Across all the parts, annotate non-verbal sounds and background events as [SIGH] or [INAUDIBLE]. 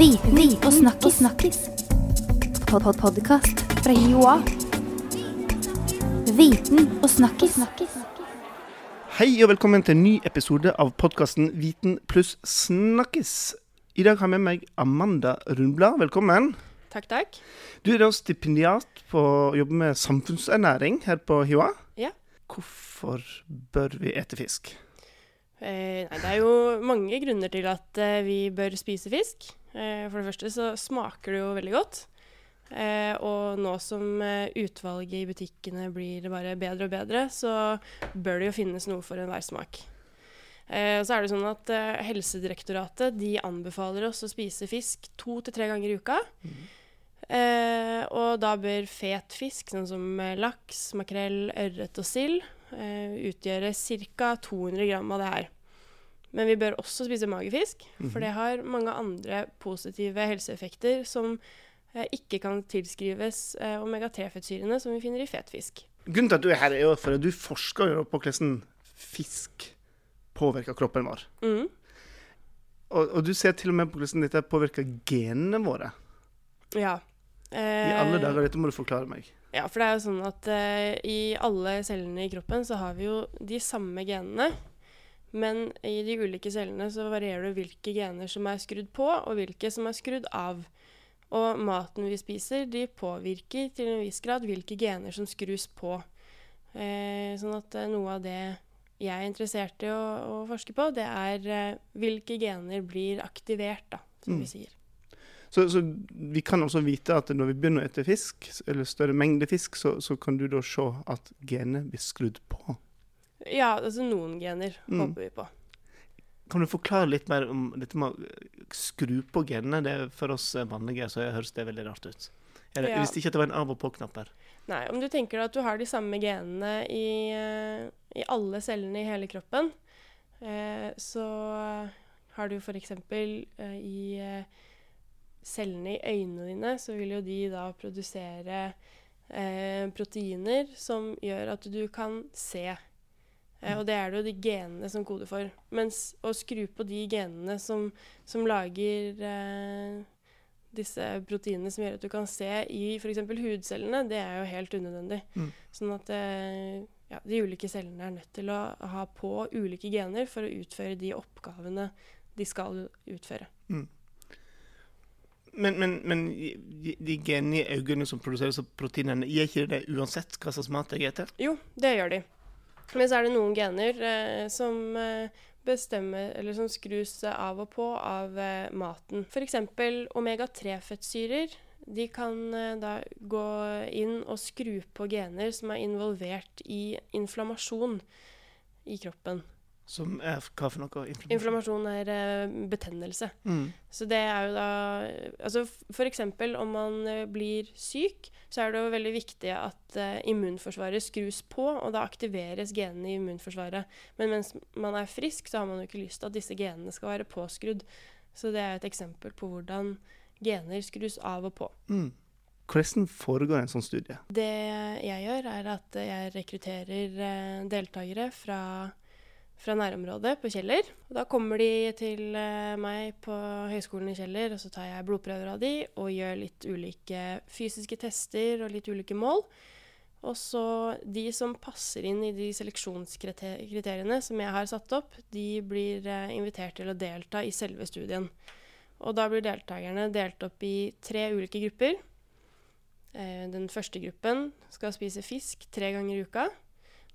Viten og snakkis. snakkis. Pod -pod Podkast fra Joa. Viten og snakkis. Hei og velkommen til en ny episode av podkasten Viten pluss snakkis. I dag har jeg med meg Amanda Rundblad. Velkommen. Takk, takk. Du er da stipendiat på å jobbe med samfunnsernæring her på HiOA. Ja. Hvorfor bør vi ete fisk? Eh, nei, det er jo mange grunner til at eh, vi bør spise fisk. Eh, for det første så smaker det jo veldig godt. Eh, og nå som eh, utvalget i butikkene blir bare bedre og bedre, så bør det jo finnes noe for enhver smak. Eh, så er det sånn at eh, Helsedirektoratet de anbefaler oss å spise fisk to til tre ganger i uka. Eh, og da bør fet fisk, sånn som laks, makrell, ørret og sild, eh, utgjøre ca. 200 gram av det her. Men vi bør også spise magefisk, for det har mange andre positive helseeffekter som eh, ikke kan tilskrives eh, omega-3-fettsyrene som vi finner i fet fisk. Grunnen til at du er her, er jo for at du forsker på hvordan fisk påvirker kroppen vår. Mm. Og, og du ser til og med på hvordan dette påvirker genene våre. Ja. I alle Eh, dager. Dette må du forklare meg. Ja, for det er jo sånn at eh, i alle cellene i kroppen så har vi jo de samme genene. Men i de ulike cellene så varierer det hvilke gener som er skrudd på, og hvilke som er skrudd av. Og maten vi spiser, de påvirker til en viss grad hvilke gener som skrus på. Eh, sånn at eh, noe av det jeg er interessert i å, å forske på, det er eh, hvilke gener blir aktivert, da, som Mm. vi sier. Så, så vi kan også vite at når vi begynner å ete fisk, eller større mengde fisk, så, så kan du da se at genet blir skrudd på. Ja, altså noen gener Mm. håper vi på. Kan du forklare litt mer om dette med å skru på genene? Det er For oss eh, vanlige så høres det veldig rart ut. Er Ja. Jeg visste ikke at det var en av og på-knapp her. Nei, om du tenker at du har de samme genene i, eh, i alle cellene i hele kroppen, eh, så har du f.eks. Eh, i cellene i øynene dine, så vil jo de da produsere eh, proteiner som gjør at du kan se. Eh, og det er det jo de genene som koder for. Mens å skru på de genene som, som lager eh, disse proteinene som gjør at du kan se i f.eks. hudcellene, det er jo helt unødvendig. Mm. Sånn at eh, ja, de ulike cellene er nødt til å ha på ulike gener for å utføre de oppgavene de skal utføre. Men, men, men de, de genene i øynene som produserer så proteinene, gir ikke det uansett hva slags mat jeg spiser? Jo, det gjør de. Men så er det noen gener eh, som eh, bestemmer, eller som skrus av og på av eh, maten. F.eks. omega-3-fettsyrer. De kan eh, da gå inn og skru på gener som er involvert i inflammasjon i kroppen. Som er hva for noe? Inflammasjon. Inflammasjon er eh, betennelse. Mm. Så det er jo da Altså f.eks. om man eh, blir syk, så er det jo veldig viktig at eh, immunforsvaret skrus på, og da aktiveres genene i immunforsvaret. Men mens man er frisk, så har man jo ikke lyst til at disse genene skal være påskrudd. Så det er et eksempel på hvordan gener skrus av og på. Mm. Hvordan foregår en sånn studie? Det jeg gjør, er at jeg rekrutterer eh, deltakere fra, fra nærområdet på Kjeller. Og da kommer de til eh, meg på Høgskolen i Kjeller, og så tar jeg blodprøver av de og gjør litt ulike fysiske tester og litt ulike mål. Og så de som passer inn i de seleksjonskriteriene som jeg har satt opp, de blir eh, invitert til å delta i selve studien. Og da blir deltakerne delt opp i tre ulike grupper. Eh, Den første gruppen skal spise fisk tre ganger i uka.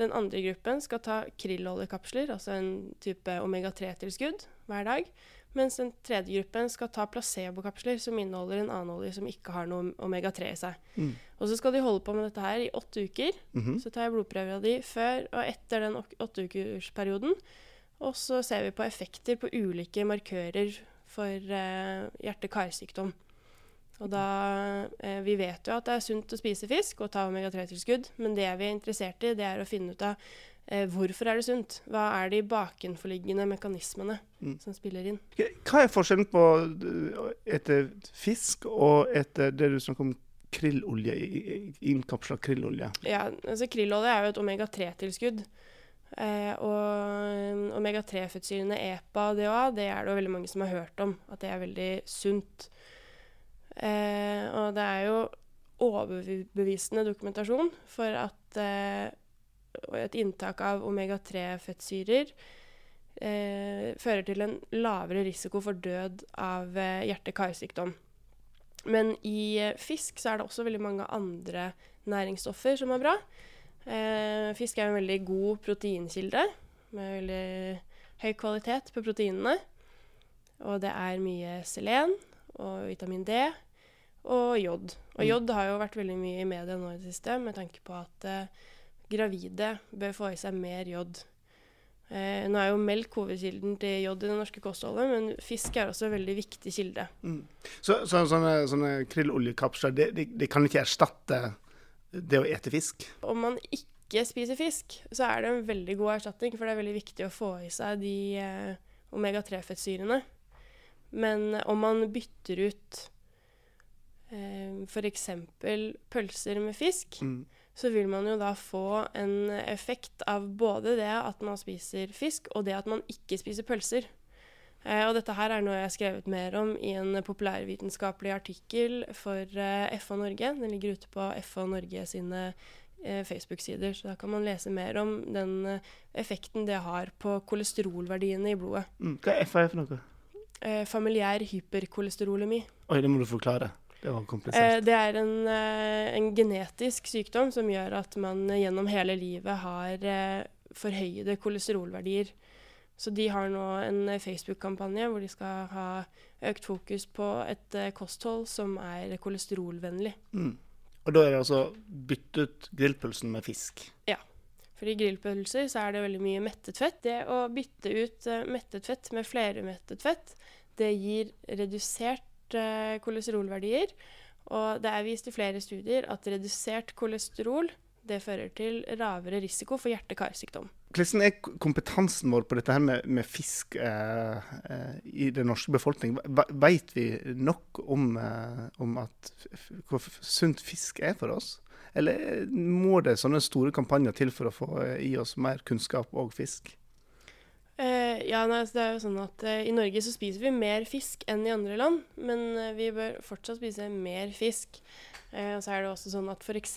Den andre gruppen skal ta krillolje-kapsler, altså en type omega-3-tilskudd, hver dag. Mens den tredje gruppen skal ta placebo-kapsler, som inneholder en annen olje som ikke har noe omega-3 i seg. Mm. Og så skal de holde på med dette her i åtte uker. Mhm. Så tar jeg blodprøver av de før og etter den åtteukersperioden. Og så ser vi på effekter på ulike markører for eh, hjerte-karsykdom. Og da eh, Vi vet jo at det er sunt å spise fisk og ta omega-3-tilskudd, men det vi er interessert i, det er å finne ut av eh, hvorfor er det sunt. Hva er de bakenforliggende mekanismene Mm. som spiller inn? Hva er forskjellen på uh, etter fisk og etter det du snakker om krillolje, innkapsla krillolje? Ja, altså Krillolje er jo et omega-3-tilskudd. Eh, og omega-3-fettsyrene EPA og DHA, det er det jo veldig mange som har hørt om. At det er veldig sunt. Eh, og det er jo overbevisende dokumentasjon for at eh, et inntak av omega-3-fettsyrer eh, fører til en lavere risiko for død av eh, hjerte-karsykdom. Men i eh, fisk så er det også veldig mange andre næringsstoffer som er bra. Eh, fisk er en veldig god proteinkilde med veldig høy kvalitet på proteinene. Og det er mye selen og vitamin D og jod. Og Mm. jod har jo vært veldig mye i media nå i det siste med tanke på at eh, gravide bør få i seg mer jod. Eh, nå er jo melk hovedkilden til jod i det norske kostholdet, men fisk er også en veldig viktig kilde. Mm. Så, så sånne, sånne krylloljekapsler, det, det, det kan ikke erstatte det å ete fisk? Om man ikke spiser fisk, så er det en veldig god erstatning, for det er veldig viktig å få i seg de eh, omega-3-fettsyrene. Men om man bytter ut eh, f.eks. pølser med fisk, Mm. så vil man jo da få en effekt av både det at man spiser fisk, og det at man ikke spiser pølser. Eh, og dette her er noe jeg har skrevet mer om i en populærvitenskapelig artikkel for eh, FH Norge. Den ligger ute på FH Norge sine eh, Facebook-sider, så da kan man lese mer om den eh, effekten det har på kolesterolverdiene i blodet. Mm. Hva er F.A. for noe? Eh, familiær hyperkolesterolemi. Oi, det må du forklare. Det var Eh, komplisert. det er en, eh, en genetisk sykdom som gjør at man eh, gjennom hele livet har eh, forhøyede kolesterolverdier. Så de har nå en eh, Facebook-kampanje hvor de skal ha økt fokus på et eh, kosthold som er kolesterolvennlig. Mm. Og da er det altså bytte ut grillpølsen med fisk. For i grillpølser så er det veldig mye mettet fett. Det å bytte ut eh, mettet fett med flerumettet fett, det gir redusert eh, kolesterolverdier. Og det er vist i flere studier at redusert kolesterol det fører til lavere risiko for hjerte-karsykdom. Hvordan er kompetansen vår på dette her med, med fisk eh, eh, i den norske befolkning? Vet vi nok om, om at, hvor sunt fisk er for oss? Eller må det sånne store kampanjer til for å få eh, i oss mer kunnskap og fisk? Eh, ja, nei, det er jo sånn at eh, I Norge så spiser vi mer fisk enn i andre land, men eh, vi bør fortsatt spise mer fisk. Eh, og så er det også sånn at f.eks.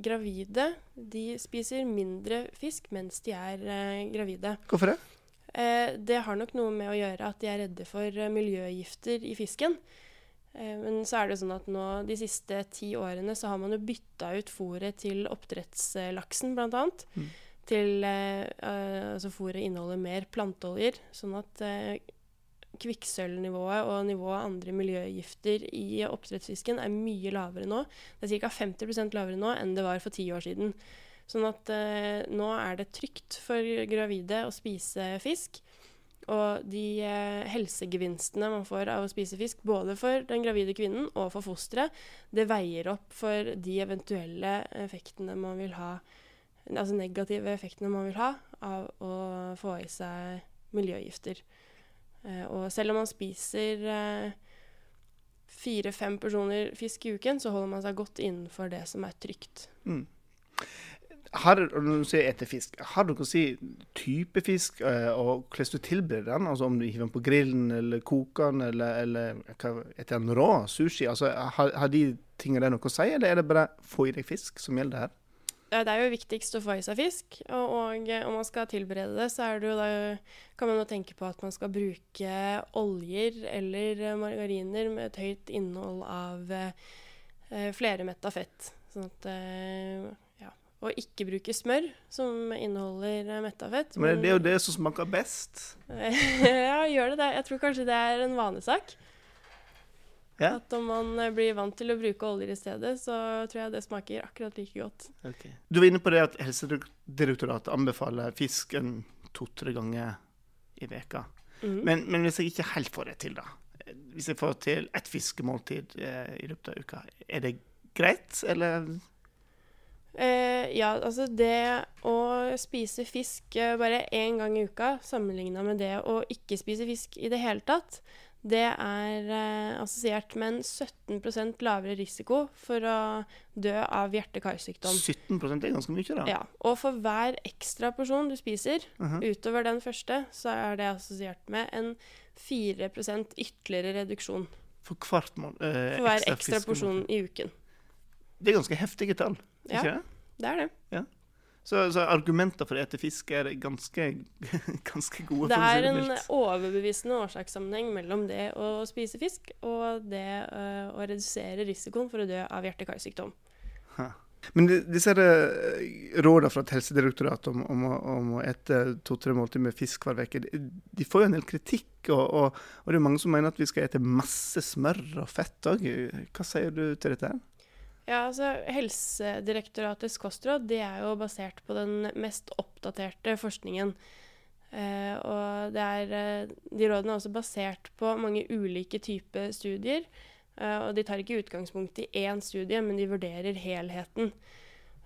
gravide de spiser mindre fisk mens de er eh, gravide. Hvorfor det? Eh, det har nok noe med å gjøre at de er redde for miljøgifter i fisken. Eh, men så er det sånn at nå de siste ti årene så har man jo bytta ut fôret til oppdrettslaksen, annet. Mm. Til eh, eh, altså fôret inneholder mer planteoljer, sånn at eh, kvikksølvnivået og nivået av andre miljøgifter i oppdrettsfisken er mye lavere nå. Det er ca. 50% lavere nå enn det var for ti år siden. Sånn at eh, nå er det trygt for gravide å spise fisk. Og de eh, helsegevinstene man får av å spise fisk, både for den gravide kvinnen og for fosteret, det veier opp for de eventuelle effektene man vil ha Altså negative effektene man vil ha av å få i seg miljøgifter. Eh, og selv om man spiser eh, fire-fem personer fisk i uken, så holder man seg godt innenfor det som er trygt. Mm. Har, når du sier ete fisk, har noe å si type fisk, eh, og hvordan du tilbereder den? Altså Om du hiver den på grillen, eller koker den, eller, eller etter den rå? Sushi? Altså, har, har de tingene noe å si, eller er det bare få i deg fisk som gjelder her? Det er jo viktigst å få i seg fisk, og, og eh, om man skal tilberede det, så det jo da, kan man jo tenke på at man skal bruke oljer eller margariner med et høyt innhold av eh, flermetta fett. Sånn at eh. Og ikke bruke smør, som inneholder eh, Men, fett. Men det er jo det som smaker best. [LAUGHS] ja, gjør det det. Jeg tror kanskje det er en vanesak. Ja. At om man eh, blir vant til å bruke oljer i stedet, så tror jeg det smaker akkurat like godt. Du var inne på det at Helsedirektoratet anbefaler fisk en to-tre ganger i veka. Mhm. Men, men hvis jeg ikke helt får det til, da? Hvis jeg får til ett fiskemåltid eh, i løpet av uka, er det greit, eller? Eh, ja, altså det å spise fisk uh, bare én gang i uka, sammenligna med det å ikke spise fisk i det hele tatt, det er uh, assosiert med en 17% lavere risiko for å dø av hjerte-karsykdom. 17% er ganske mye, da. Ja, og for hver ekstra porsjon du spiser, -huh. utover den første, så er det assosiert med en 4% ytterligere reduksjon For hvert for hver ekstra ekstra porsjon i uken. Det er ganske heftige tall, Ja. ikke det? Det er det. Så, så argumenter for å ete fisk er ganske, [LAUGHS] ganske gode. Det er en overbevisende årsakssammenheng mellom det å spise fisk og det eh, å redusere risikoen for å dø av hjerte-karsykdom. Men disse eh, rådene fra et helsedirektorat om, om, om å ete to-tre måltider med fisk hver uke, de, de får jo en del kritikk. Og, og, og det er mange som mener at vi skal ete masse smør og fett òg. Hva sier du til dette? her? Ja, altså Helsedirektoratets kostråd det er jo basert på den mest oppdaterte forskningen. Eh, og er, eh, de rådene er også basert på mange ulike typer studier. Eh, og de tar ikke utgangspunkt i én studie, men de vurderer helheten.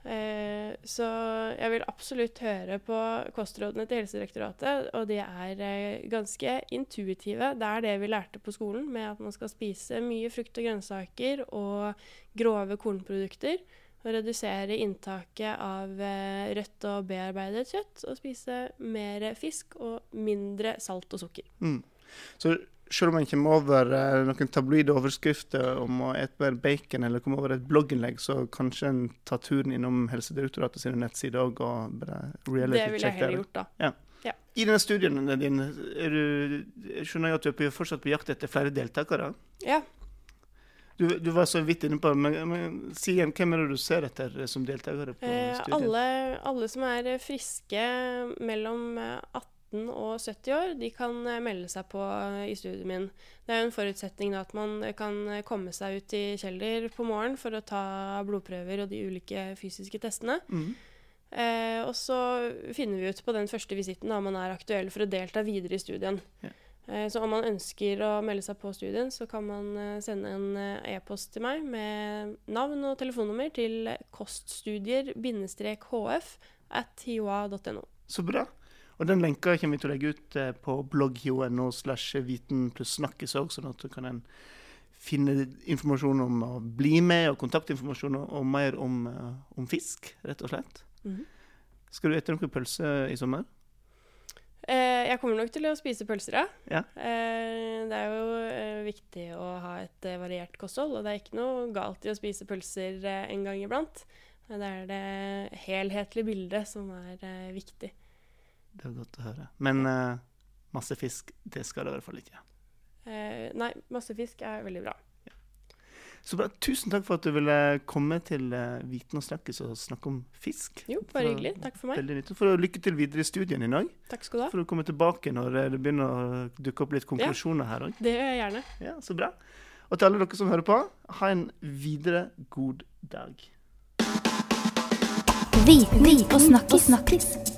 Eh, så jeg vil absolutt høre på kostrådene til Helsedirektoratet, og de er eh, ganske intuitive. Det er det vi lærte på skolen, med at man skal spise mye frukt og grønnsaker og grove kornprodukter. Og redusere inntaket av eh, rødt og bearbeidet kjøtt, og spise mer fisk og mindre salt og sukker. Mm. Så selv om en kommer over eh, noen tabloide overskrifter om å ete mer bacon, eller kommer over et blogginnlegg, så kanskje en tar turen innom Helsedirektoratet sine nettsider òg og bare reality Det ville jeg heller gjort da. I denne studien din, er du, skjønner jeg at du er fortsatt på jakt etter flere deltakere. Ja. Du, du var så vidt inne på det, men, men si igjen, hvem er det du ser etter som deltakere på Eh, studien? alle, alle som er friske mellom eh, 18 og 70 år, de kan eh, melde seg på eh, i studien min. Det er jo en forutsetning da, at man kan eh, komme seg ut i Kjeller på morgenen for å ta blodprøver og de ulike fysiske testene. Mm. Eh, og så finner vi ut på den første visitten om man er aktuell for å delta videre i studien. Ja. Eh, så om man ønsker å melde seg på studien, så kan man sende en e-post til meg med navn og telefonnummer til koststudier-hf at hioa.no. Så bra. Og den lenka kommer vi til å legge ut eh, på blogg.no slash viten pluss snakkes òg, sånn at du kan en finne informasjon om å bli med, og kontaktinformasjon og, mer om, eh, om fisk, rett og slett. Mhm. Skal du ete noe pølse i sommer? Eh, jeg kommer nok til å spise pølser, ja. Ja. Eh, det er jo eh, viktig å ha et eh, variert kosthold, og det er ikke noe galt i å spise pølser eh, en gang iblant. Men Det er det helhetlige bildet som er eh, viktig. Det er godt å høre. Men uh, masse fisk, det skal det i hvert fall ikke. Uh, nei, masse fisk er veldig bra. Så bra. Tusen takk for at du ville komme til uh, Viten og snakkes og snakke om fisk. Jo, bare hyggelig. Takk for meg. Veldig nyttig. For lykke til videre i studien i dag. Takk skal du ha. For å komme tilbake når det begynner å dukke opp litt konklusjoner her òg. Det gjør jeg gjerne. Ja, så bra. Og til alle dere som hører på, ha en videre god dag. Viten og snakkis.